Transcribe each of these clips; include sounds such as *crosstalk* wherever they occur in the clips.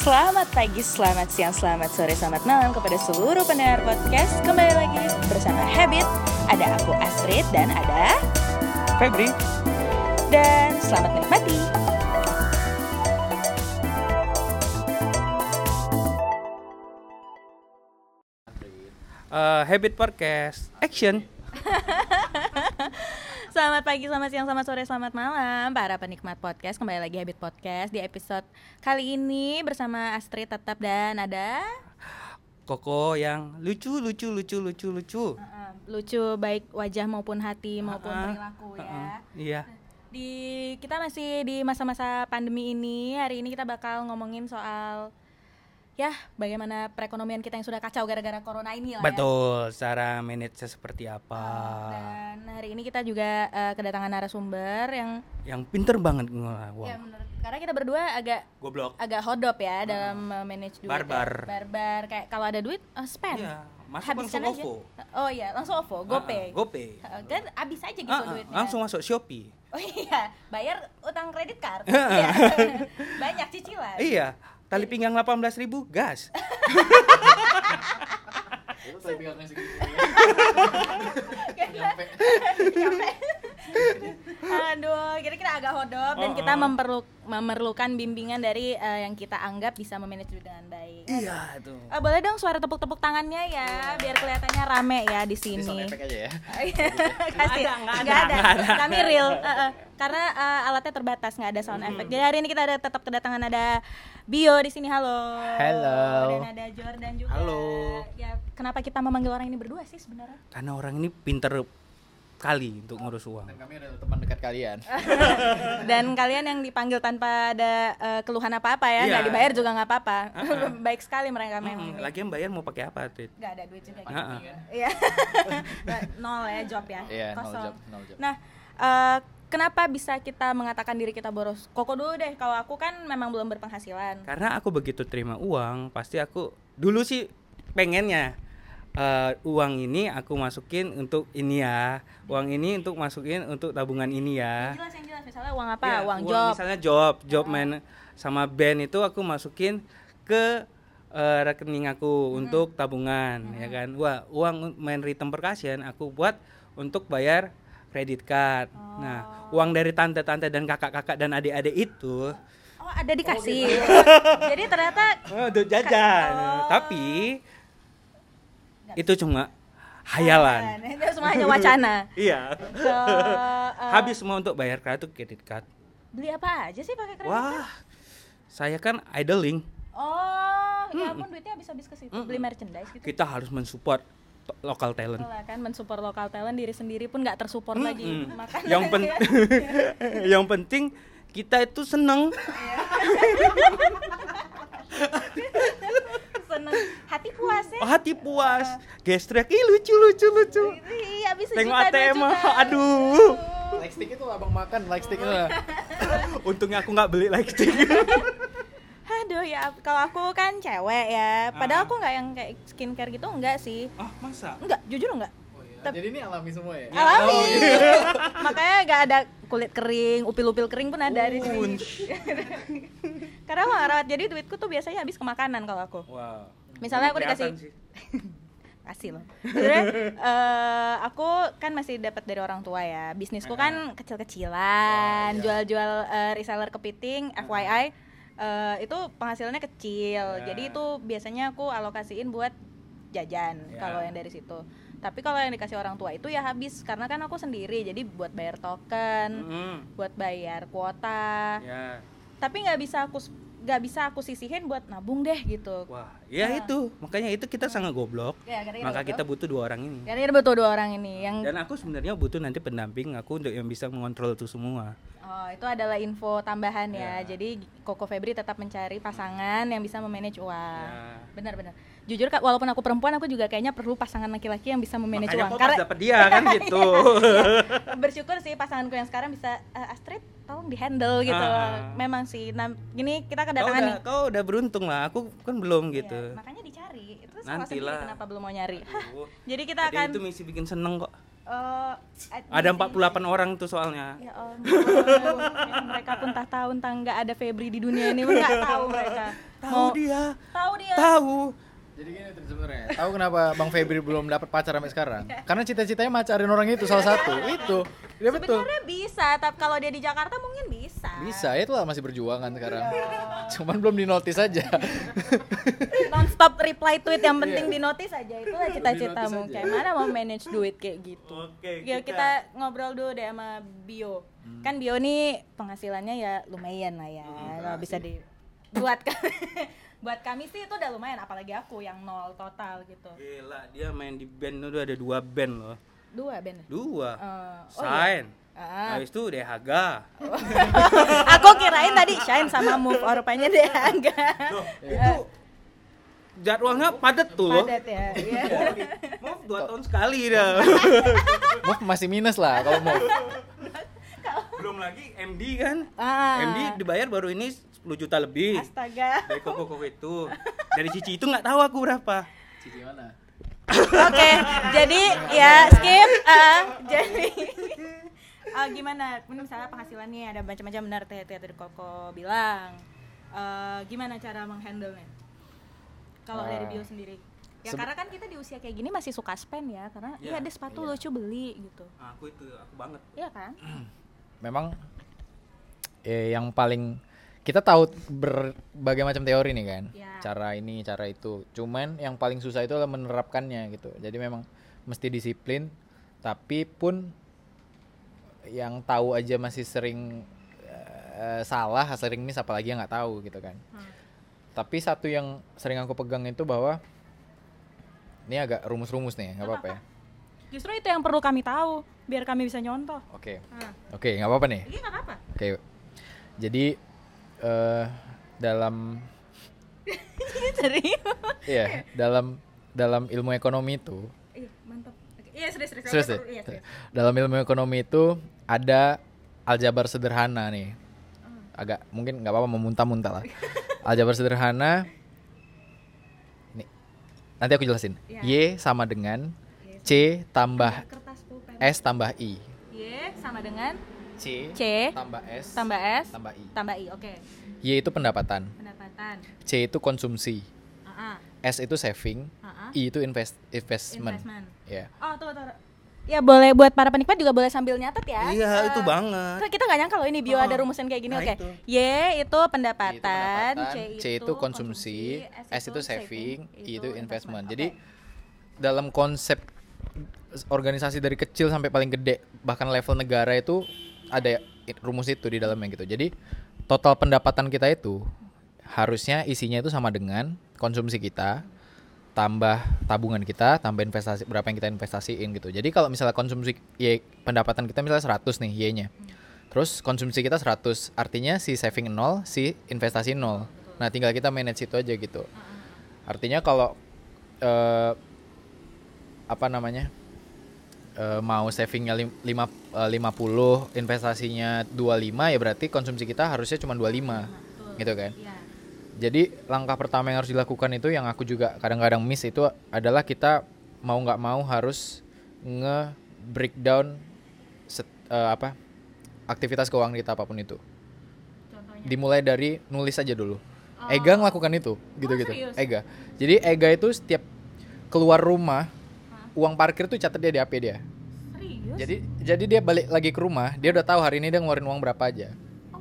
Selamat pagi, selamat siang, selamat sore, selamat malam kepada seluruh pendengar podcast. Kembali lagi bersama Habit. Ada aku Astrid dan ada Febri. dan selamat menikmati. Eh, Habit Podcast Action. *laughs* Selamat pagi, selamat siang, selamat sore, selamat malam para penikmat podcast. Kembali lagi Habit Podcast di episode kali ini bersama Astrid tetap dan ada Koko yang lucu lucu lucu lucu lucu. uh, lucu baik wajah maupun hati maupun Ah, perilaku ya. ah, Iya. Di kita masih di masa-masa pandemi ini. Hari ini kita bakal ngomongin soal ya bagaimana perekonomian kita yang sudah kacau gara-gara corona ini lah ya. Betul, cara manage seperti apa. Dan hari ini kita juga eh, kedatangan narasumber yang Yang pinter banget uang. ya menurut karena kita berdua agak Goblok. agak hodop ya dalam eh, manage duit. ya. Barbar. Barbar kayak kalau ada duit eh, spend. Iya, masuk Habiskan langsung aja. OVO. Oh iya, langsung OVO, GoPay. Ah, GoPay. Eh, Kan habis aja gitu ah, duitnya. langsung masuk Shopee. Oh iya, bayar utang kredit card. *laughs* Iya. *laughs* Banyak cicilan. Iya, tali pinggang 18.000 gas. Itu saya pegang nasi gitu. Nyampe. Aduh, kira-kira agak hodop dan Oh, kita oh. memperlu memerlukan bimbingan dari eh, yang kita anggap bisa memanage duit dengan baik. Iya, tuh. Eh, boleh dong suara tepuk-tepuk tangannya ya, biar kelihatannya rame ya di Ini sini. efek aja ya. *laughs* Kasih, Nggak ada, nggak nggak ada, nggak ada. Kami real, eh, eh. karena eh, alatnya terbatas, nggak ada sound effect. Jadi hari ini kita ada tetap kedatangan ada Bio di sini, halo. Halo. Dan ada Jordan juga. Halo. Ya, kenapa kita memanggil orang ini berdua sih sebenarnya? Karena orang ini pinter kali untuk ngurus uang. Dan kami adalah teman dekat kalian. *laughs* Dan kalian yang dipanggil tanpa ada eh, keluhan apa-apa ya, Iya. nggak dibayar juga nggak apa-apa. Uh-uh. *laughs* Baik sekali mereka memang. Mm, Lagian bayar mau pakai apa, Tit? Nggak ada duit juga. Gitu. Iya. *laughs* Nol ya job ya. Iya, nol Kosong. job, nol job. Nah, eh, kenapa bisa kita mengatakan diri kita boros? Koko dulu deh. Kalau aku kan memang belum berpenghasilan. Karena aku begitu terima uang, pasti aku dulu sih pengennya eh, uang ini aku masukin untuk ini ya, uang ini untuk masukin untuk tabungan ini ya. Yang jelas yang jelas misalnya uang apa? Ya, uang, job. Misalnya job, job main sama band itu aku masukin ke eh, rekening aku untuk tabungan, ya kan. Wah, uang main rhythm percussion aku buat untuk bayar kredit card. Nah, uang dari tante-tante dan kakak-kakak dan adik-adik itu Oh, ada dikasih. *laughs* Jadi ternyata Oh, untuk jajan. Oh. Tapi itu cuma hayalan. itu semua hanya wacana. *laughs* Iya. So, *laughs* eh, Habis semua untuk bayar kartu kredit card. beli apa aja sih pakai kredit? Wah. Saya kan idling. Oh, ya ampun duitnya habis-habis ke situ. Beli merchandise gitu. Kita harus mensupport lokal talent. Betul lah kan mensupport lokal talent diri sendiri pun nggak tersupport lagi Mm-mm. makan Yang *laughs* pen yang penting kita itu seneng. Seneng hati puas ya Oh, hati puas. Gestrek ih lucu lucu lucu. iya bisa Tengok ATM, juta *laughs* aduh. Like stick itu abang makan, like stick itu. *laughs* Untungnya aku nggak beli like stick. *laughs* aduh ya kalau aku kan cewek ya padahal aku nggak yang kayak skincare gitu enggak sih Ah, masa? enggak jujur enggak. Tep- Jadi ini alami semua ya? alami oh, *laughs* iya. makanya nggak ada kulit kering upil-upil kering pun ada di sini *laughs* karena aku rawat jadi duitku tuh biasanya habis ke makanan kalau aku Wow. Misalnya aku dikasih- sih. *laughs* kasih loh. Sebenarnya eh, aku kan masih dapat dari orang tua ya. Bisnisku kan kecil-kecilan, Oh, iya. jual-jual eh, reseller kepiting, FYI eh, itu penghasilannya kecil. Ya. Jadi itu biasanya aku alokasiin buat jajan Ya. kalau yang dari situ. Tapi kalau yang dikasih orang tua itu ya habis karena kan aku sendiri. Jadi buat bayar token, Mm, buat bayar kuota. ya. Tapi nggak bisa aku nggak bisa aku sisihin buat nabung deh gitu. Wah, ya Nah. itu. Makanya itu kita sangat goblok. Ya, Maka gitu. kita butuh dua orang ini. Karena betul dua orang ini yang Dan aku sebenarnya butuh nanti pendamping aku untuk yang bisa mengontrol itu semua. Oh, itu adalah info tambahan ya. Ya. Jadi Koko Febri tetap mencari pasangan yang bisa memanage uang. Ya. Benar-benar. Jujur Kak, walaupun aku perempuan, aku juga kayaknya perlu pasangan laki-laki yang bisa memanage Makanya uang. Karena pas dapet dia kan *laughs* gitu. bersyukur sih pasanganku yang sekarang bisa "Eh, Astrid tolong dihandle gitu. Ah. Memang sih. Nah, ini kita kau kedatangan udah, nih. kau udah beruntung lah. Aku kan belum Iya, gitu. makanya dicari. Itu sendiri Nantilah. kenapa belum mau nyari. Aduh. *laughs* jadi kita Tadi akan itu misi bikin seneng kok. eh, Ada misi- 48 orang tuh soalnya. Ya ampun, mereka pun tak tahu tentang nggak ada Febri di dunia ini, nggak tahu mereka. Tahu dia. Tahu dia. Tahu. Jadi gini tuh sebenarnya. Tahu kenapa Bang Febri belum dapat pacar sampai sekarang? Karena cita-citanya macarin orang itu salah satu. Itu. Dia betul. Sebenarnya bisa, tapi kalau dia di Jakarta mungkin bisa. Bisa, itulah masih berjuang kan sekarang. Cuman belum dinotis aja. *laughs* Non-stop reply tweet yang penting di notice aja itulah cita-citamu. Kayak mana mau manage duit kayak gitu. Oke, Ya, kita ngobrol dulu deh sama Bio. Kan Bio nih penghasilannya ya lumayan lah ya. Kalau bisa di buat *laughs* buat kami sih itu udah lumayan apalagi aku yang nol total gitu. Gila, dia main di band itu ada dua band loh. Dua Ben. Dua. Eh, oh Sign. Ah. Habis itu DHG. *laughs* aku kirain tadi Shine sama Move, oh rupanya dia enggak. Loh, itu jadwalnya padat tuh loh. Padat ya. Iya. *laughs* Mau dua tahun sekali dah. *laughs* Move masih minus lah kalau mau. Belum lagi MD kan. Ah. MD dibayar baru ini 10 juta lebih. Astaga. Dari koko koko itu. Dari Cici itu nggak tahu aku berapa. Cici mana? Oke, jadi ya skip. ah, jadi ah, gimana? Ini misalnya penghasilannya ada macam-macam benar teh teh tadi Koko bilang. Eh, gimana cara menghandle-nya? Kalau dari Ah. bio sendiri. Ya karena kan kita di usia kayak gini masih suka spend ya karena Iya, iya ada sepatu iya. lucu beli gitu. Nah, aku itu aku banget. Iya kan? *clears throat* Memang eh, yang paling kita tahu berbagai macam teori nih kan. Ya. Cara ini, cara itu. Cuman yang paling susah itu adalah menerapkannya gitu. Jadi memang mesti disiplin tapi pun yang tahu aja masih sering eh, salah, sering miss apalagi yang nggak tahu gitu kan. Hmm. Tapi satu yang sering aku pegang itu bahwa ini agak rumus-rumus nih, nggak apa-apa ya. Justru itu yang perlu kami tahu biar kami bisa nyontoh. Oke, Nah, oke, nggak apa-apa nih. nggak apa-apa. Oke, jadi eh dalam *laughs* iya dalam dalam ilmu ekonomi itu, Iya, mantap. Iya, serius, serius. Dalam ilmu ekonomi itu ada aljabar sederhana nih. Hmm. Agak mungkin nggak apa-apa memuntah-muntah lah. Aljabar sederhana. Nih, nanti aku jelasin. Iya. Y sama dengan C tambah. S tambah I. Y sama dengan C, C tambah S tambah S tambah I. tambah I. Oke. Y itu pendapatan, Pendapatan. C itu konsumsi, Ah, ah, S itu saving, ah, ah. I itu invest investment. Investment. Ya. Oh, tuh, tuh. Ya boleh buat para penikmat juga boleh sambil nyatet ya. Iya, Eh, itu banget. Kita nggak nyangka loh ini bio Oh. ada rumusan kayak gini. Nah, Oke. itu. Y itu pendapatan, pendapatan, C, C itu konsumsi, S itu saving, I itu investment. Jadi Oke. dalam konsep organisasi dari kecil sampai paling gede bahkan level negara itu ada rumus itu di dalamnya gitu. Jadi total pendapatan kita itu harusnya isinya itu sama dengan konsumsi kita tambah tabungan kita tambah investasi berapa yang kita investasiin gitu. Jadi kalau misalnya konsumsi Y pendapatan kita misalnya 100 nih Y-nya. Terus konsumsi kita 100, artinya si saving 0, si investasi 0. Nah, tinggal kita manage itu aja gitu. Artinya kalau eh, apa namanya? Eh, mau savingnya lim- lima, eh, 50, investasinya 25 ya berarti konsumsi kita harusnya cuma 25. Gitu kan. Iya. Jadi langkah pertama yang harus dilakukan itu yang aku juga kadang-kadang miss itu adalah kita mau nggak mau harus nge breakdown set- eh, apa aktivitas keuangan kita apa pun itu. Contohnya. Dimulai dari nulis aja dulu. Ega ngelakukan itu gitu-gitu. serius? Ega. Jadi Ega itu setiap keluar rumah uang parkir tuh catat dia di HP dia. Serius? Jadi jadi dia balik lagi ke rumah, dia udah tahu hari ini dia ngeluarin uang berapa aja. Oh.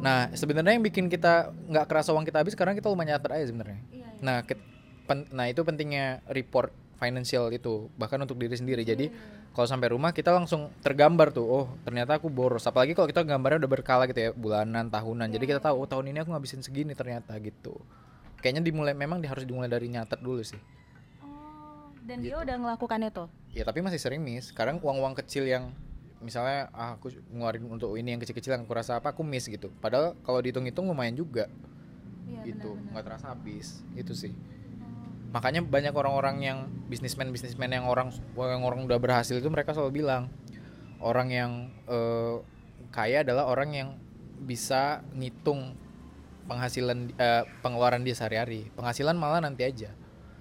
Nah, sebenarnya yang bikin kita nggak kerasa uang kita habis karena kita lumayan nyatet aja sebenarnya. Iya, iya. Nah, ket- pen- nah itu pentingnya report financial itu bahkan untuk diri sendiri. Jadi kalau sampai rumah kita langsung tergambar tuh, oh ternyata aku boros. Apalagi kalau kita gambarnya udah berkala gitu ya, bulanan, tahunan. Jadi kita tahu oh tahun ini aku ngabisin segini ternyata gitu. Kayaknya dimulai memang harus dimulai dari nyatet dulu sih. Dan Gitu. dia udah ngelakukan itu. Ya tapi masih sering miss. Sekarang uang-uang kecil yang misalnya ah, aku ngeluarin untuk ini yang kecil-kecil yang aku rasa apa aku miss gitu. Padahal kalau dihitung-hitung lumayan juga Iya, gitu, nggak terasa habis. Itu sih. Oh. Makanya banyak orang-orang yang bisnismen-bisnismen yang orang yang orang udah berhasil itu mereka selalu bilang orang yang eh, kaya adalah orang yang bisa ngitung penghasilan eh, pengeluaran dia sehari-hari. Penghasilan malah nanti aja.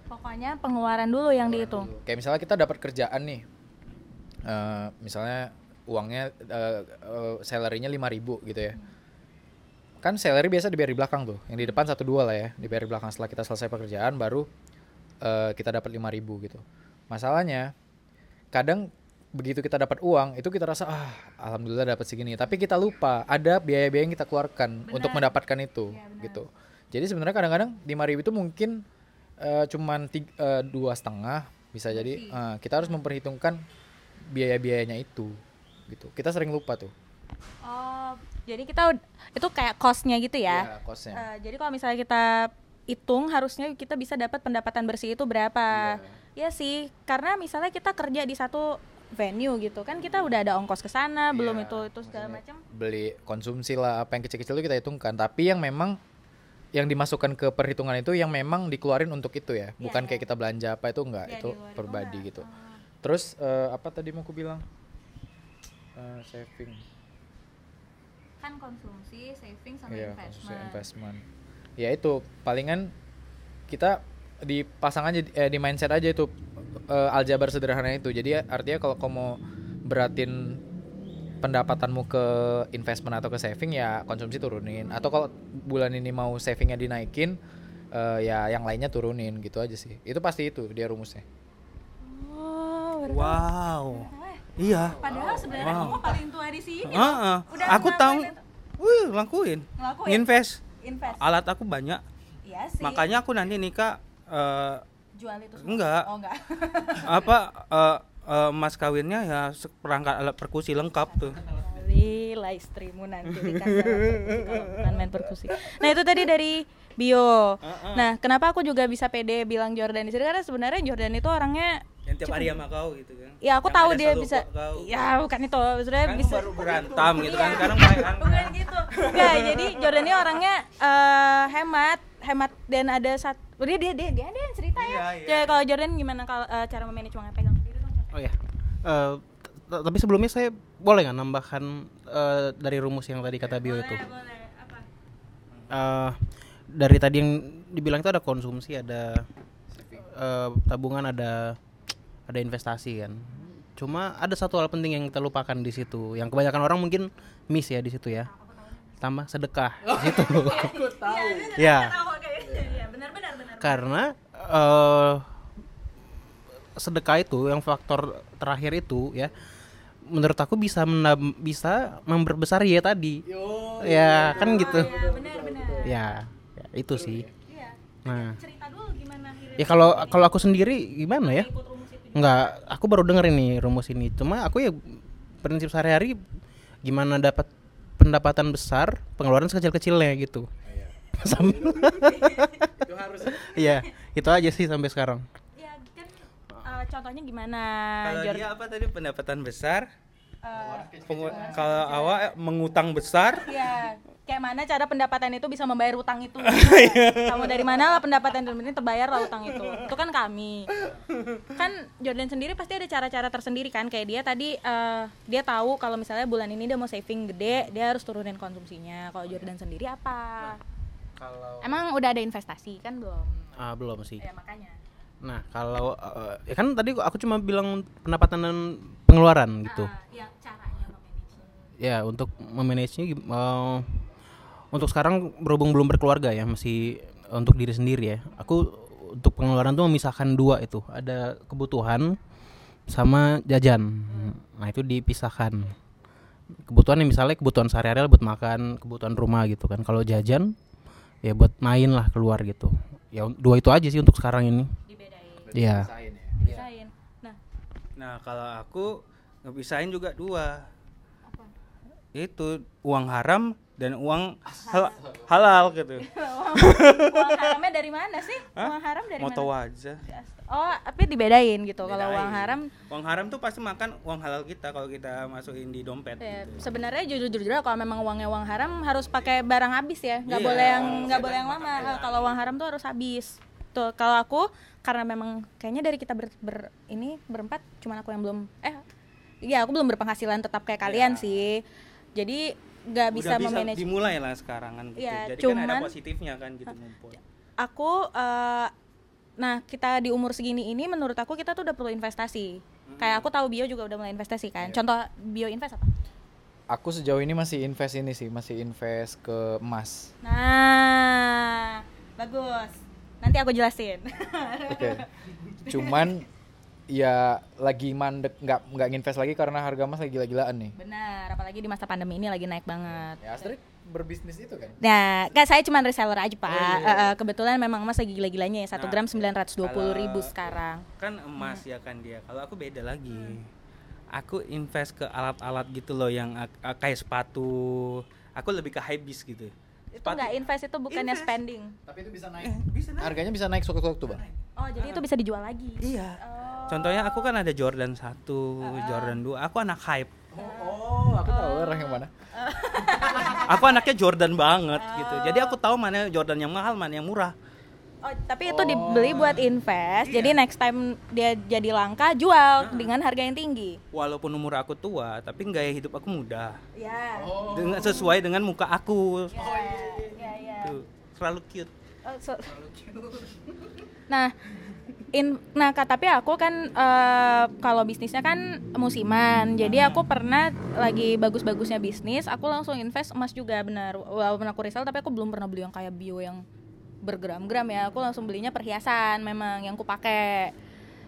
Pokoknya pengeluaran dulu yang dihitung. Kayak misalnya kita dapat kerjaan nih, eh, misalnya uangnya eh, eh, salary-nya 5000 gitu ya. kan salary biasa dibayar di belakang tuh. Yang di depan satu dua lah ya dibayar di belakang setelah kita selesai pekerjaan baru eh, kita dapat 5000 gitu. Masalahnya kadang begitu kita dapat uang itu kita rasa ah alhamdulillah dapat segini. Tapi kita lupa ada biaya-biaya yang kita keluarkan untuk mendapatkan itu gitu. Jadi sebenarnya kadang-kadang 5000 itu mungkin eh, cuman tig- eh, dua setengah bisa jadi eh, kita harus memperhitungkan biaya-biayanya itu gitu kita sering lupa tuh Oh, jadi kita itu kayak costnya gitu ya? Iya, costnya. Eh, jadi kalau misalnya kita hitung harusnya kita bisa dapat pendapatan bersih itu berapa? Iya sih, karena misalnya kita kerja di satu venue gitu kan kita udah ada ongkos ke sana, belum Iya, itu itu segala macam. beli konsumsi lah apa yang kecil-kecil itu kita hitungkan tapi yang memang yang dimasukkan ke perhitungan itu yang memang dikeluarin untuk itu ya? Bukan kayak kita belanja apa itu enggak Iya, itu pribadi gitu. Terus eh, apa tadi mau aku bilang? Eh, saving. Kan konsumsi, saving sama Iya, konsumsi investment. investment ya itu palingan kita dipasang aja eh, di mindset aja itu eh, aljabar sederhana itu. Jadi artinya kalau kamu mau beratin pendapatanmu ke investment atau ke saving ya konsumsi turunin atau kalau bulan ini mau savingnya dinaikin eh, ya yang lainnya turunin gitu aja sih itu pasti itu dia rumusnya Oh, tahu. Wow. Iya. Padahal sebenarnya Wow. kamu paling tua di sini. Heeh. Udah Aku tahu. Wih, lakuin. Ngelakuin? Invest. Invest. Alat aku banyak. Iya sih. Makanya aku nanti nikah eh, jual itu semua. enggak. Oh, enggak. apa eh, eh, mas kawinnya ya perangkat alat perkusi lengkap tuh. Lila istrimu nanti dikasih kalau bukan main perkusi. Nah itu tadi dari bio. Nah kenapa aku juga bisa pede bilang Jordan di sini karena sebenarnya Jordan itu orangnya Yang tiap hari sama kau gitu kan. ya aku Yang tahu dia bisa kau- ya bukan itu sebenarnya Kan bisa baru berantem gitu kan. Iya. Sekarang baik bukan gitu Enggak, jadi Jordan ini orangnya eh, hemat hemat dan ada satu dia dia dia dia, dia yang cerita ya Iya, iya. Ya, kalau Jordan gimana kalau eh, cara memanage uangnya pegang. Oh ya. T- tapi sebelumnya saya boleh nggak nambahkan eh, dari rumus yang tadi kata Bio itu? Boleh. Apa? Eh, dari tadi yang dibilang itu ada konsumsi, ada eh, tabungan, ada ada investasi kan. Cuma ada satu hal penting yang kita lupakan di situ, yang kebanyakan orang mungkin miss ya di situ ya. Tambah sedekah di situ. *laughs* ya. Tahu kayaknya. Benar benar benar. Karena eh sedekah itu yang faktor terakhir itu ya menurut aku bisa menam- bisa memperbesar ya tadi. ya kan gitu. Ya, benar benar. Ya, ya, itu sih. Iya. Nah, Cerita dulu gimana ya kalau kalau aku sendiri gimana ya? Enggak, aku baru denger ini rumus ini. Cuma aku ya prinsip sehari-hari gimana dapat pendapatan besar, pengeluaran sekecil-kecilnya gitu. *laughs* Sambil itu harus *laughs* Iya, itu aja sih sampai sekarang. Contohnya gimana Kalau dia apa tadi pendapatan besar? Pengu- kalau awak mengutang besar, Iya, kayak mana cara pendapatan itu bisa membayar utang itu? *laughs* Iya. Kamu dari mana lah pendapatan itu ini terbayar lah utang itu? Itu kan kami. Kan Jordan sendiri pasti ada cara-cara tersendiri kan kayak dia tadi eh, dia tahu kalau misalnya bulan ini dia mau saving gede, dia harus turunin konsumsinya. Kalau Jordan sendiri apa? Kalau Emang udah ada investasi kan belum? ah, belum sih. Ya makanya. Nah, kalau eh, ya kan tadi aku cuma bilang pendapatan dan pengeluaran gitu. Ah, ya caranya memanage. Ya, untuk memanagenya eh, untuk sekarang berhubung belum berkeluarga ya, masih untuk diri sendiri ya. Aku untuk pengeluaran tuh memisahkan dua itu, ada kebutuhan sama jajan. Nah, itu dipisahkan. Kebutuhan yang misalnya kebutuhan sehari-hari buat makan, kebutuhan rumah gitu kan. Kalau jajan ya buat main lah keluar gitu. Ya dua itu aja sih untuk sekarang ini. Dibedain. Iya. Bisain. Nah, Nah kalau aku ngebisain juga dua apa? Itu uang haram dan uang hal- halal gitu uang, *laughs* uang haramnya dari mana sih? Uang haram dari Moto mana? aja Oh, tapi dibedain gitu. Kalau uang haram Uang haram tuh pasti makan uang halal kita kalau kita masukin di dompet ya, gitu. sebenarnya jujur-jujur kalau memang uangnya uang haram harus pakai barang habis ya. nggak Iya, boleh yang nggak boleh yang lama. ya. Kalau uang haram tuh harus habis. Tuh, kalau aku karena memang kayaknya dari kita ber, ber- ini berempat cuman aku yang belum eh Iya, aku belum berpenghasilan tetap kayak kalian Iya. sih. Jadi nggak bisa, bisa memanage dimulai lah sekarang kan gitu. Iya, Jadi kan ada cuman- positifnya kan gitu ngumpul. aku eh, nah kita di umur segini ini menurut aku kita tuh udah perlu investasi kayak aku tahu bio juga udah mulai investasi kan contoh bio invest apa aku sejauh ini masih invest ini sih, masih invest ke emas. Nah, bagus. Nanti aku jelasin. *laughs* Oke. Cuman ya lagi mandek nggak nggak nginvest lagi karena harga emas lagi gila-gilaan nih. Benar, apalagi di masa pandemi ini lagi naik banget. Ya Astrid berbisnis itu kan. Nah, kan saya cuma reseller aja pak. Oh, iya, iya. Eh, eh, kebetulan memang emas lagi gila-gilanya ya. Satu Nah, gram sembilan ratus dua puluh ribu sekarang. kan emas ya kan dia kalau aku beda lagi aku invest ke alat-alat gitu loh yang ak- kayak sepatu aku lebih ke high bis gitu Itu nggak invest itu bukannya Invest. spending. Tapi itu bisa Eh, naik. bisa naik. Harganya bisa naik sewaktu-waktu, Bang. Oh, jadi itu bisa dijual lagi. iya Oh. contohnya aku kan ada Jordan 1 Jordan 2 aku anak hype Oh, aku tahu orang yang mana. aku anaknya Jordan banget gitu jadi aku tahu mana Jordan yang mahal mana yang murah Oh, tapi itu dibeli buat invest. Jadi next time dia jadi langka, jual dengan harga yang tinggi. walaupun umur aku tua tapi gaya hidup aku muda Ya. dengan sesuai dengan muka aku Ya, ya. tuh selalu cute Oh, so- nah, in, nah Kak, tapi aku kan eh, kalau bisnisnya kan musiman. Jadi aku pernah lagi bagus-bagusnya bisnis, aku langsung invest emas juga benar. Walaupun aku resell tapi aku belum pernah beli yang kayak bio yang bergram-gram ya. Aku langsung belinya perhiasan memang yang ku pakai.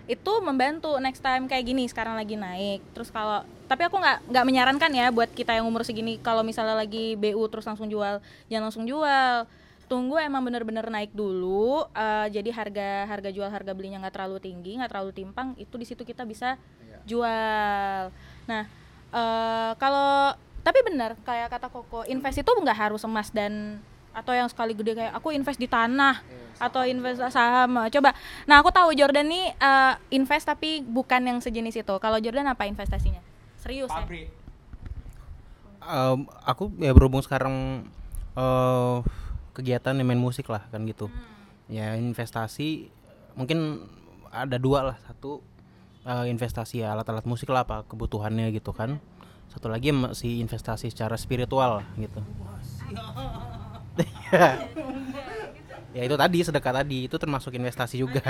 Itu membantu next time kayak gini sekarang lagi naik. Terus kalau tapi aku nggak nggak menyarankan ya buat kita yang umur segini kalau misalnya lagi BU terus langsung jual, jangan langsung jual tunggu emang bener-bener naik dulu eh, jadi harga harga jual harga belinya nggak terlalu tinggi nggak terlalu timpang itu di situ kita bisa jual nah eh, kalau tapi benar kayak kata Koko invest itu nggak harus emas dan atau yang sekali gede kayak aku invest di tanah atau invest saham. Coba. Nah aku tahu Jordan nih eh, invest tapi bukan yang sejenis itu. Kalau Jordan apa investasinya? Serius ya? Em, aku ya berhubung sekarang eh kegiatan yang main musik lah kan gitu. Ya investasi mungkin ada dua lah. Satu eh, investasi ya alat-alat musik lah apa kebutuhannya gitu kan. Satu lagi masih investasi secara spiritual gitu *laughs* ya itu tadi sedekah tadi itu termasuk investasi juga.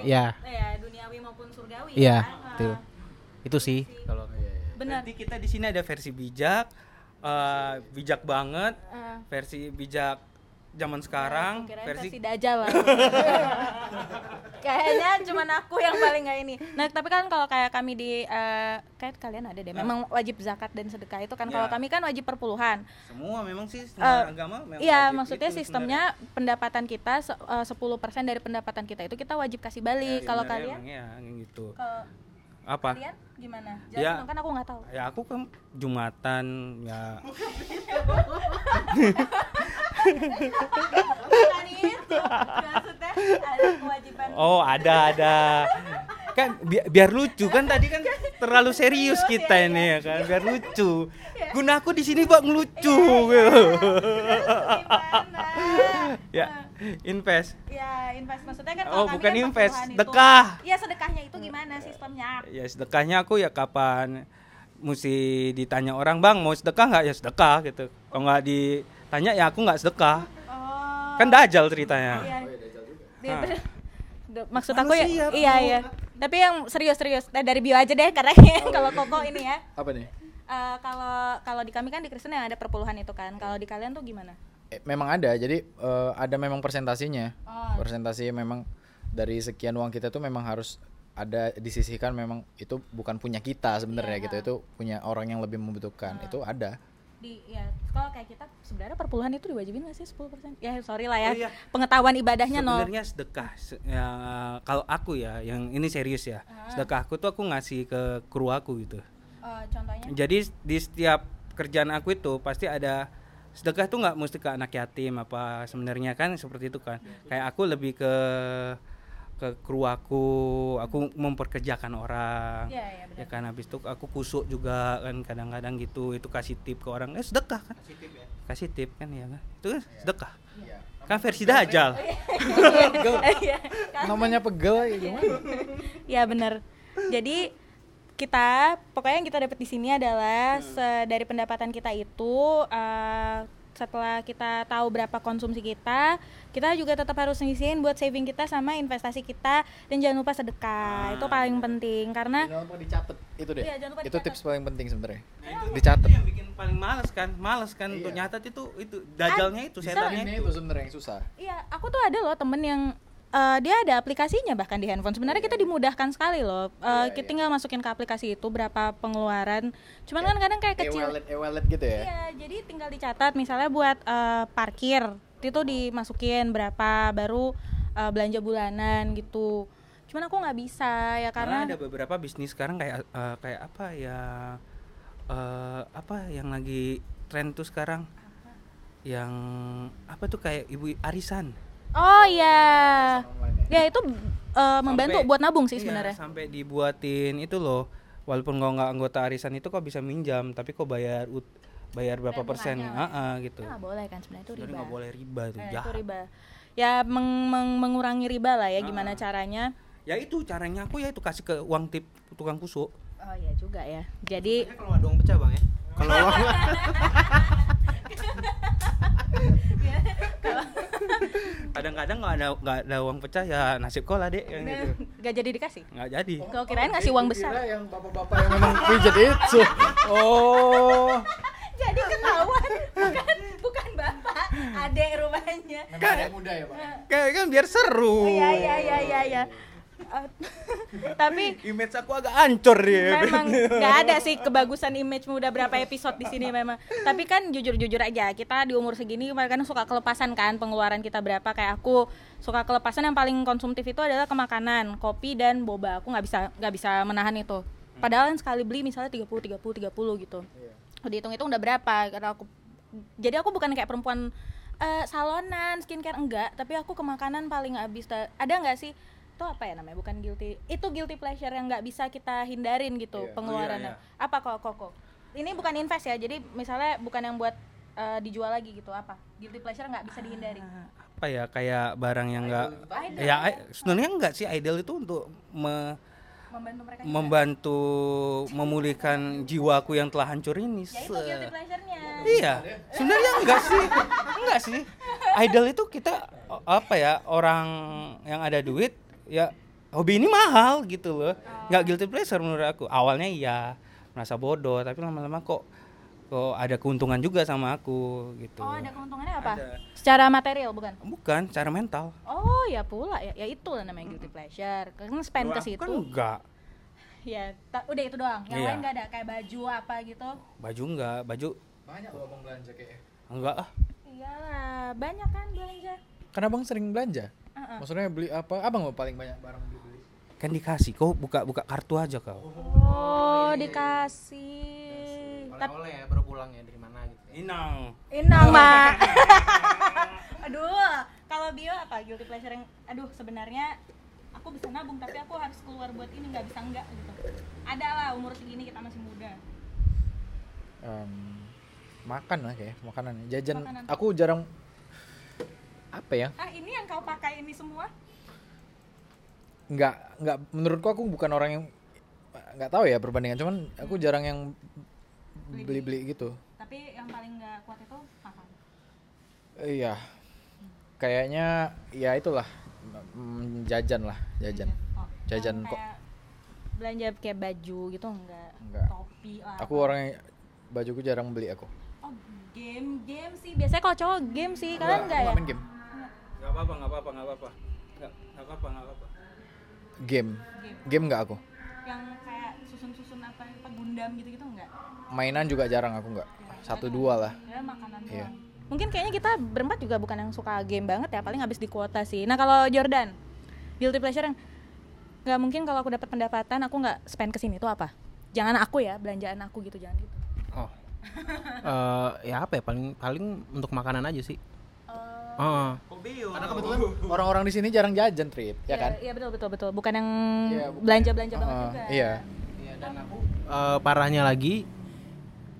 Ya. ya duniawi maupun surgawi iya kan? itu itu sih. Kalau benar. Berarti kita di sini ada versi bijak, eh, bijak banget, Eh. versi bijak zaman sekarang, Kirain versi versi dajal lah. *laughs* Kayaknya cuman aku yang paling nggak ini. Nah, tapi kan kalau kayak kami di eh, kayak kalian ada deh. Memang wajib zakat dan sedekah itu kan. Kalau Ya. kami kan wajib perpuluhan. semua memang sih semua agama memang Iya, maksudnya itu sistemnya pendapatan kita eh, 10% dari pendapatan kita itu kita wajib kasih sebenarnya. balik. kalau Sebenarnya kalian emang ya gitu. kalau Apa? kalian gimana? Ya. Jangan dong, kan aku nggak tahu. Ya aku kan jumatan ya Bukan itu. Maksudnya ada kewajiban. Oh ada ada kan bi- biar lucu kan tadi kan terlalu serius kita ini ya kan biar lucu guna aku di sini buat ngelucu Gimana? Ya invest Ya, invest maksudnya kan Oh, bukan kan invest, sedekah. Iya, sedekahnya itu gimana sistemnya? ya sedekahnya aku ya kapan mesti ditanya orang bang mau sedekah nggak ya sedekah gitu kalau nggak ditanya ya aku nggak sedekah Oh. kan dajal ceritanya Iya. Dia- Ah. Duh, Maksud aku ya, Manusia, iya iya. Tapi yang serius-serius Nah, dari bio aja deh karena kalau koko ini ya. Apa nih? Eh, kalau kalau di kami kan di Kristen yang ada perpuluhan itu kan. Kalau di kalian tuh gimana? Eh, memang ada. Jadi eh, ada memang persentasinya. Oh. Persentasi memang dari sekian uang kita tuh memang harus ada disisihkan memang itu bukan punya kita sebenarnya Iya, gitu. Itu punya orang yang lebih membutuhkan. Itu ada. Di ya kalau kayak kita sebenarnya perpuluhan itu diwajibin nggak sih 10%? Ya sorry lah ya. Oh, iya. Pengetahuan ibadahnya nol. sebenarnya sedekah Se- ya, kalau aku ya yang ini serius ya sedekah aku tuh aku ngasih ke kru aku gitu Eh, contohnya? jadi di setiap kerjaan aku itu pasti ada sedekah tuh nggak mesti ke anak yatim apa sebenarnya kan seperti itu kan. Kayak aku lebih ke ke kru aku aku memperkerjakan orang. Iya, iya, benar. ya kan habis itu aku kusuk juga kan kadang-kadang gitu. Itu kasih tip ke orang. Eh sedekah kan? Kasih tip kan ya kan? Itu kan sedekah. Kan versi dajal Iya. Namanya pegel ya gimana? Ya benar. Jadi kita pokoknya yang kita dapat di sini adalah se- dari pendapatan kita itu eh, setelah kita tahu berapa konsumsi kita kita juga tetap harus ngisiin buat saving kita sama investasi kita dan jangan lupa sedekah itu paling penting karena Jangan lupa dicatat itu deh. Iya, jangan lupa itu dicatat. tips paling penting sebenarnya. Nah, itu, Dicatat. itu yang bikin paling males kan males kan untuk Iya. nyatat itu itu dajalnya itu setannya Ini itu itu sebenarnya yang susah. Iya, aku tuh ada loh temen yang eh, dia ada aplikasinya bahkan di handphone. Sebenarnya kita dimudahkan sekali loh. Eh, Iya, kita iya. tinggal masukin ke aplikasi itu berapa pengeluaran. Cuman kan kadang kayak kecil. E-wallet, e-wallet gitu ya. Iya, jadi tinggal dicatat misalnya buat eh, parkir itu dimasukin berapa baru eh, belanja bulanan gitu. Cuman aku nggak bisa ya karena karena ada beberapa bisnis sekarang kayak eh, kayak apa ya eh, apa yang lagi tren tuh sekarang yang apa tuh kayak ibu arisan Oh iya. Ya itu eh, membantu Sampai- buat nabung sih Iya, sebenarnya. sampai dibuatin itu loh walaupun kau nggak anggota arisan itu kok bisa minjam tapi kok bayar ut- bayar berapa persen. Ah, ah, gitu Nggak boleh kan sebenarnya itu jadi riba. nggak boleh riba tuh Eh, itu jahat riba. Ya meng- meng- mengurangi riba lah ya gimana caranya. ya itu caranya aku ya itu kasih ke uang tip tukang kusuk Oh iya juga ya. Jadi kalau ada uang pecah bang ya kalau *laughs* uang *laughs* *laughs* kadang-kadang nggak ada nggak ada uang pecah ya nasib kau lah dek yang gitu gak jadi dikasih. nggak jadi Kau kirain ngasih uang besar. Kira yang bapak-bapak yang memang pijat itu. Oh. *laughs* Jadi ketahuan bukan bukan bapak, adek rumahnya. Yang muda ya, Pak. kayak kan biar seru Oh, iya iya iya iya iya. Eh, *laughs* tapi image aku agak hancur dia memang *laughs* nggak ada sih kebagusan image udah berapa episode di sini memang. Tapi kan jujur-jujur aja kita di umur segini kadang suka kelepasan kan pengeluaran kita berapa. Kayak aku suka kelepasan yang paling konsumtif itu adalah ke makanan kopi dan boba. Aku nggak bisa nggak bisa menahan itu. Padahal yang sekali beli misalnya 30 30 30 gitu. Dihitung-hitung udah berapa? Karena aku jadi aku bukan kayak perempuan eh, salonan skincare enggak. Tapi aku ke makanan paling habis. Ada nggak sih itu apa ya namanya? Bukan guilty. Itu guilty pleasure yang nggak bisa kita hindarin gitu Iya. pengeluarannya. Oh, iya, apa kok kok kok? Ini bukan invest ya jadi misalnya bukan yang buat eh, dijual lagi gitu apa? Guilty pleasure nggak bisa dihindari. Apa ya kayak barang yang enggak Idol. ya sebenarnya enggak sih idol itu untuk me- membantu mereka juga. membantu memulihkan jiwaku yang telah hancur ini ya itu guilty pleasure-nya. Iya sebenarnya enggak sih enggak sih. Idol itu kita apa ya orang yang ada duit ya hobi ini mahal gitu loh. Nggak guilty pleasure menurut aku. Awalnya iya merasa bodoh tapi lama-lama kok kok ada keuntungan juga sama aku gitu. Oh ada keuntungannya apa? Ada. secara material bukan? Bukan cara mental. Oh ya pula. Ya ya itu lah namanya guilty pleasure. Kan spend ke aku situ. kan enggak. *laughs* Ya ta- udah itu doang. Yang Iya. lain nggak ada. Kayak baju apa gitu. Baju enggak. Baju Banyak loh abang belanja kayaknya. enggak ah iyalah banyak kan belanja. Karena abang sering belanja. Heeh. Maksudnya beli apa? Abang mau paling banyak barang beli-beli. kan dikasih kau buka buka kartu aja kau. Oh dikasih. Tapi oleh ya baru pulang ya dari mana gitu inang. Inang mak *laughs* aduh kalau bio apa? Guilty pleasure yang aduh sebenarnya aku bisa nabung tapi aku harus keluar buat ini nggak bisa enggak gitu. Ada lah umur segini kita masih muda. Em, makan lah kayak makanan. Jajan Makanan. aku jarang apa ya? Ah ini yang kau pakai ini semua? Nggak nggak menurutku aku bukan orang yang nggak tahu ya perbandingan cuman aku jarang yang beli-beli. gitu. Tapi yang paling nggak kuat itu makan iya. Kayaknya ya itulah mm, jajan lah jajan. Oh, Jajan kok. belanja kayak baju gitu enggak Enggak. topi lah. Aku apa. orang yang bajuku jarang beli aku. Oh game game sih. Biasanya kalau cowok game sih. Kalian enggak ya? main game nggak apa-apa nggak apa-apa nggak apa-apa. Nggak nggak apa-apa nggak apa-apa. Game. Game. Nggak aku? Yang kayak susun-susun apa apa gundam gitu-gitu enggak mainan juga jarang aku nggak. Satu dua lah. Ya makanan Iya. doang. Mungkin kayaknya kita berempat juga bukan yang suka game banget ya paling habis di kuota sih. Nah kalau Jordan guilty pleasure yang nggak mungkin kalau aku dapat pendapatan aku nggak spend ke sini itu apa? Jangan aku ya belanjaan aku gitu jangan gitu. Oh. *laughs* Eh, ya apa ya paling paling untuk makanan aja sih Oh, oh karena kebetulan orang-orang di sini jarang jajan trip ya kan? iya betul betul betul. Bukan yang Iya, bukan. belanja belanja banget juga. iya. Iya, dan aku eh, parahnya lagi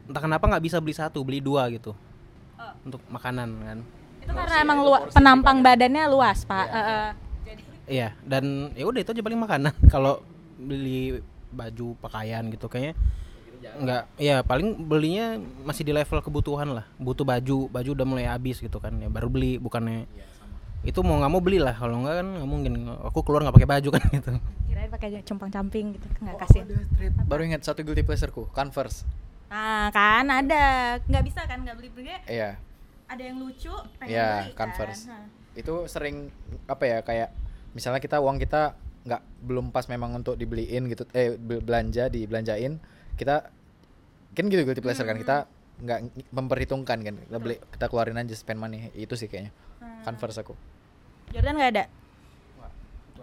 entah kenapa nggak bisa beli satu beli dua gitu. Oh. untuk makanan kan. Itu karena emang luas penampang badannya luas pak. Eh, eh. jadi iya dan ya udah itu aja paling makanan. *laughs* Kalau beli baju pakaian gitu kayaknya nggak ya paling belinya masih di level kebutuhan lah. Butuh baju baju udah mulai habis gitu kan ya baru beli bukannya itu mau nggak mau beli lah kalau nggak kan nggak mungkin. Aku keluar nggak pakai baju kan *laughs* gitu. Kirain pakai compang camping gitu nggak kasih Baru ingat satu guilty pleasureku, Converse. nah kan ada. Nggak bisa kan nggak beli beli. Iya. ada yang lucu pengen Iya, beli Converse. kan. Itu sering apa ya kayak misalnya kita uang kita nggak belum pas memang untuk dibeliin gitu eh bel- belanja dibelanjain kita kan gitu guilty pleasure kan. Kita nggak ng- memperhitungkan kan. Kita beli kita keluarin aja spend money. Itu sih kayaknya. Converse aku. Jordan nggak ada?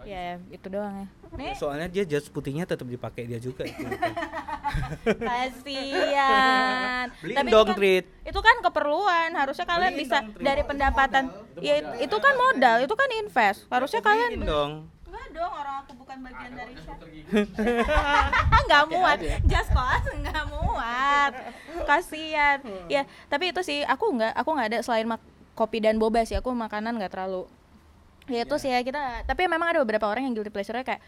Ya itu doang ya. Nih. Soalnya dia jas putihnya tetap dipakai dia juga. Itu. *laughs* kasihan. Beliin Tapi dong, itu kan, Trit. itu kan keperluan. Harusnya kalian Beliin bisa dong, dari pendapatan. ya it- itu kan modal. Itu kan invest. Harusnya kalian dong. Enggak dong, orang aku bukan bagian dari chef. Enggak *laughs* muat. Just cause enggak muat. Kasihan. Ya, tapi itu sih aku enggak aku enggak ada selain mak- kopi dan boba sih. Aku makanan enggak terlalu. Ya itu sih ya kita. Tapi memang ada beberapa orang yang guilty pleasure kayak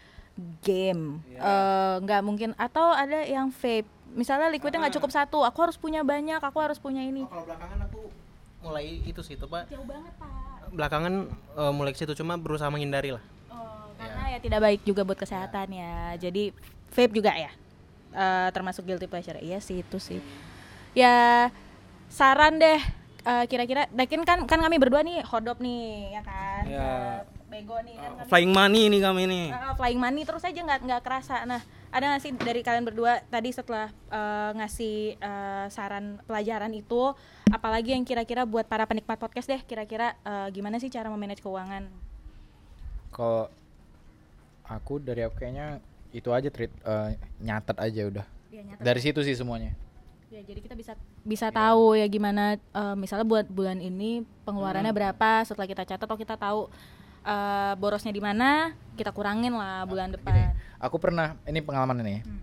game. Eh enggak mungkin atau ada yang vape. Misalnya liquidnya nggak cukup satu, aku harus punya banyak, aku harus punya ini. kalau belakangan aku mulai itu sih itu pak Jauh banget, Pak. belakangan eh, mulai ke situ cuma berusaha menghindari lah Karena ya tidak baik juga buat kesehatan ya. Jadi vape juga ya. Eh, termasuk guilty pleasure. Iya sih itu sih. Ya saran deh eh, kira-kira Dakin kan kan kami berdua nih hodop nih ya kan. Ya. Eh, Bego nih kan kami. Flying money nih kami nih. Eh, flying money terus aja nggak nggak kerasa. Nah, ada nggak sih dari kalian berdua tadi setelah eh, ngasih eh, saran pelajaran itu, apalagi yang kira-kira buat para penikmat podcast deh, kira-kira eh, gimana sih cara memanage keuangan? kalau aku dari aku kayaknya itu aja treat eh, nyatet aja udah. Ya, nyatet dari situ sih semuanya. Ya, jadi kita bisa bisa tahu ya gimana eh, misalnya buat bulan ini pengeluarannya berapa setelah kita catat atau kita tahu eh, borosnya di mana, kita kurangin lah bulan Gini, depan. aku pernah ini pengalaman ini Hmm.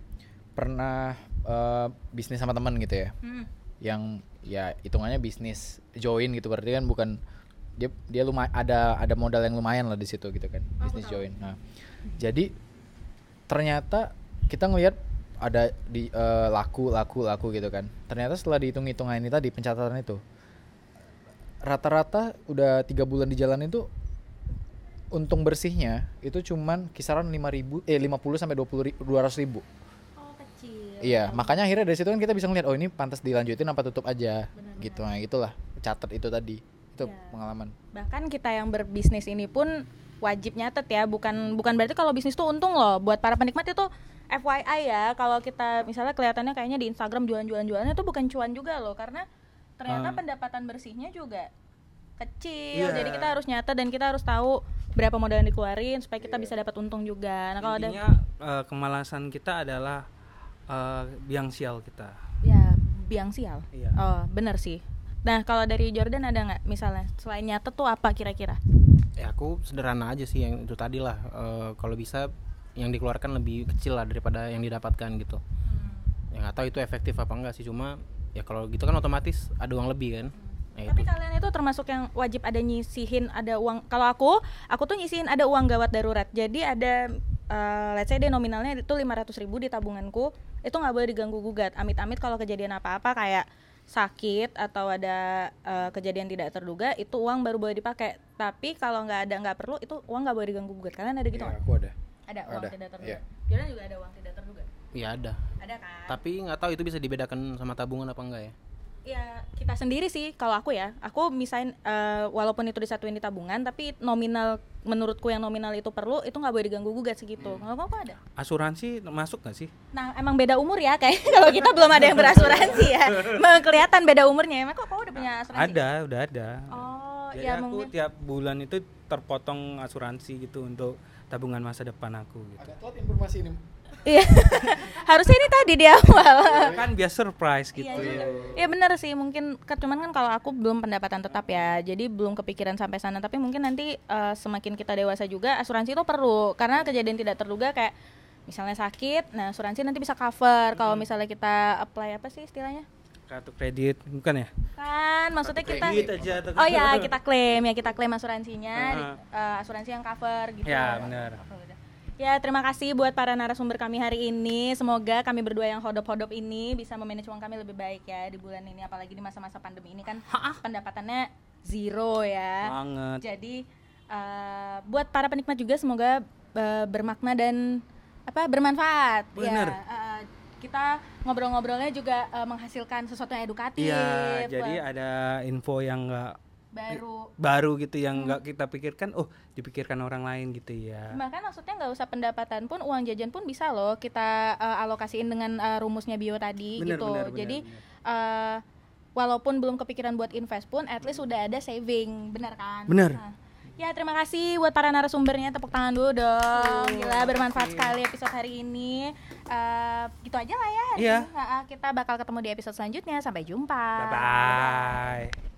pernah eh, bisnis sama teman gitu ya. Hmm. yang ya hitungannya bisnis join gitu berarti kan bukan dia dia lumayan ada ada modal yang lumayan lah di situ gitu kan bisnis join. Nah jadi ternyata kita ngelihat ada di eh, laku laku laku gitu kan ternyata setelah dihitung hitungan ini tadi pencatatan itu rata-rata udah tiga bulan di jalan itu untung bersihnya itu cuman kisaran 5000 eh 50 sampai 20 ri- 200 ribu Oh, kecil. Iya, makanya akhirnya dari situ kan kita bisa ngeliat oh ini pantas dilanjutin apa tutup aja. Gitu. Nah, itulah catat itu tadi. Itu Iya. pengalaman. Bahkan kita yang berbisnis ini pun wajib nyatet ya, bukan bukan berarti kalau bisnis tuh untung loh. Buat para penikmat itu FYI ya, kalau kita misalnya kelihatannya kayaknya di Instagram jualan-jualan-jualannya itu bukan cuan juga loh, karena ternyata Hmm. pendapatan bersihnya juga kecil. Iya. Jadi kita harus nyatet dan kita harus tahu berapa modal yang dikeluarin supaya kita bisa dapat untung juga. Nah, kalau ada eh, kemalasan kita adalah eh, biang sial kita. ya biang sial. Iya. Oh, bener sih. Nah, kalau dari Jordan ada nggak misalnya selain nyatet tuh apa kira-kira? Ya aku sederhana aja sih yang itu tadi lah Eh, kalau bisa yang dikeluarkan lebih kecil lah daripada yang didapatkan gitu yang nggak tahu itu efektif apa enggak sih cuma ya kalau gitu kan otomatis ada uang lebih kan ya Tapi itu kalian itu termasuk yang wajib ada nyisihin ada uang. Kalau aku, aku tuh nyisihin ada uang gawat darurat. Jadi ada eh, let's say deh nominalnya itu 500.000 ribu di tabunganku. Itu nggak boleh diganggu gugat. Amit-amit kalau kejadian apa-apa kayak sakit atau ada eh, kejadian tidak terduga itu uang baru boleh dipakai. Tapi kalau nggak ada nggak perlu itu uang nggak boleh diganggu gugat. Kalian ada gitu Iya, nggak? aku ada. Ada uang ada, tidak terduga. iya. Jordan juga ada uang tidak terduga. ya ada Ada kan? tapi nggak tahu itu bisa dibedakan sama tabungan apa enggak ya ya kita sendiri sih kalau aku ya aku misain eh, walaupun itu disatuin di tabungan tapi nominal menurutku yang nominal itu perlu itu nggak boleh diganggu gugat segitu Hmm. kalau kamu ada Asuransi masuk gak sih? nah emang beda umur ya kayak *laughs* kalau kita belum ada yang berasuransi ya *laughs* Memang kelihatan beda umurnya emang kok kamu udah punya asuransi Ada, udah ada. oh Jadi ya aku mungkin tiap bulan itu terpotong asuransi gitu untuk tabungan masa depan aku gitu. Agak telat informasi ini. Iya. *laughs* Harusnya ini tadi di awal. Kan biar surprise gitu. Iya. Iya benar sih. Mungkin cuman kan kalau aku belum pendapatan tetap ya. Jadi belum kepikiran sampai sana. Tapi mungkin nanti eh, semakin kita dewasa juga asuransi itu perlu. Karena kejadian tidak terduga kayak misalnya sakit nah asuransi nanti bisa cover. Kalau misalnya kita apply apa sih istilahnya? Kartu kredit bukan ya? kan maksudnya kita aja oh ya kita klaim. Ya kita klaim asuransinya. Heeh. eh, asuransi yang cover gitu. Ya, benar. Oh. Ya, terima kasih buat para narasumber kami hari ini. Semoga kami berdua yang hodop-hodop ini bisa memanage uang kami lebih baik ya di bulan ini apalagi di masa-masa pandemi ini kan pendapatannya zero ya. Banget. Jadi eh, buat para penikmat juga semoga eh, bermakna dan apa bermanfaat. Bener. Ya, eh, kita ngobrol-ngobrolnya juga eh, menghasilkan sesuatu yang edukatif. Iya, jadi ada info yang enggak baru baru gitu yang nggak kita pikirkan, oh dipikirkan orang lain gitu ya. Bahkan maksudnya nggak usah pendapatan pun uang jajan pun bisa loh kita eh, alokasiin dengan eh, rumusnya bio tadi Bener, gitu. bener, bener, Jadi eh, walaupun belum kepikiran buat invest pun, at least udah ada saving, bener kan? Bener. Nah, ya terima kasih buat para narasumbernya tepuk tangan dulu dong. Gila bermanfaat sekali episode hari ini. Eh, gitu aja lah ya. Iya. Nah, kita bakal ketemu di episode selanjutnya. Sampai jumpa. Bye bye.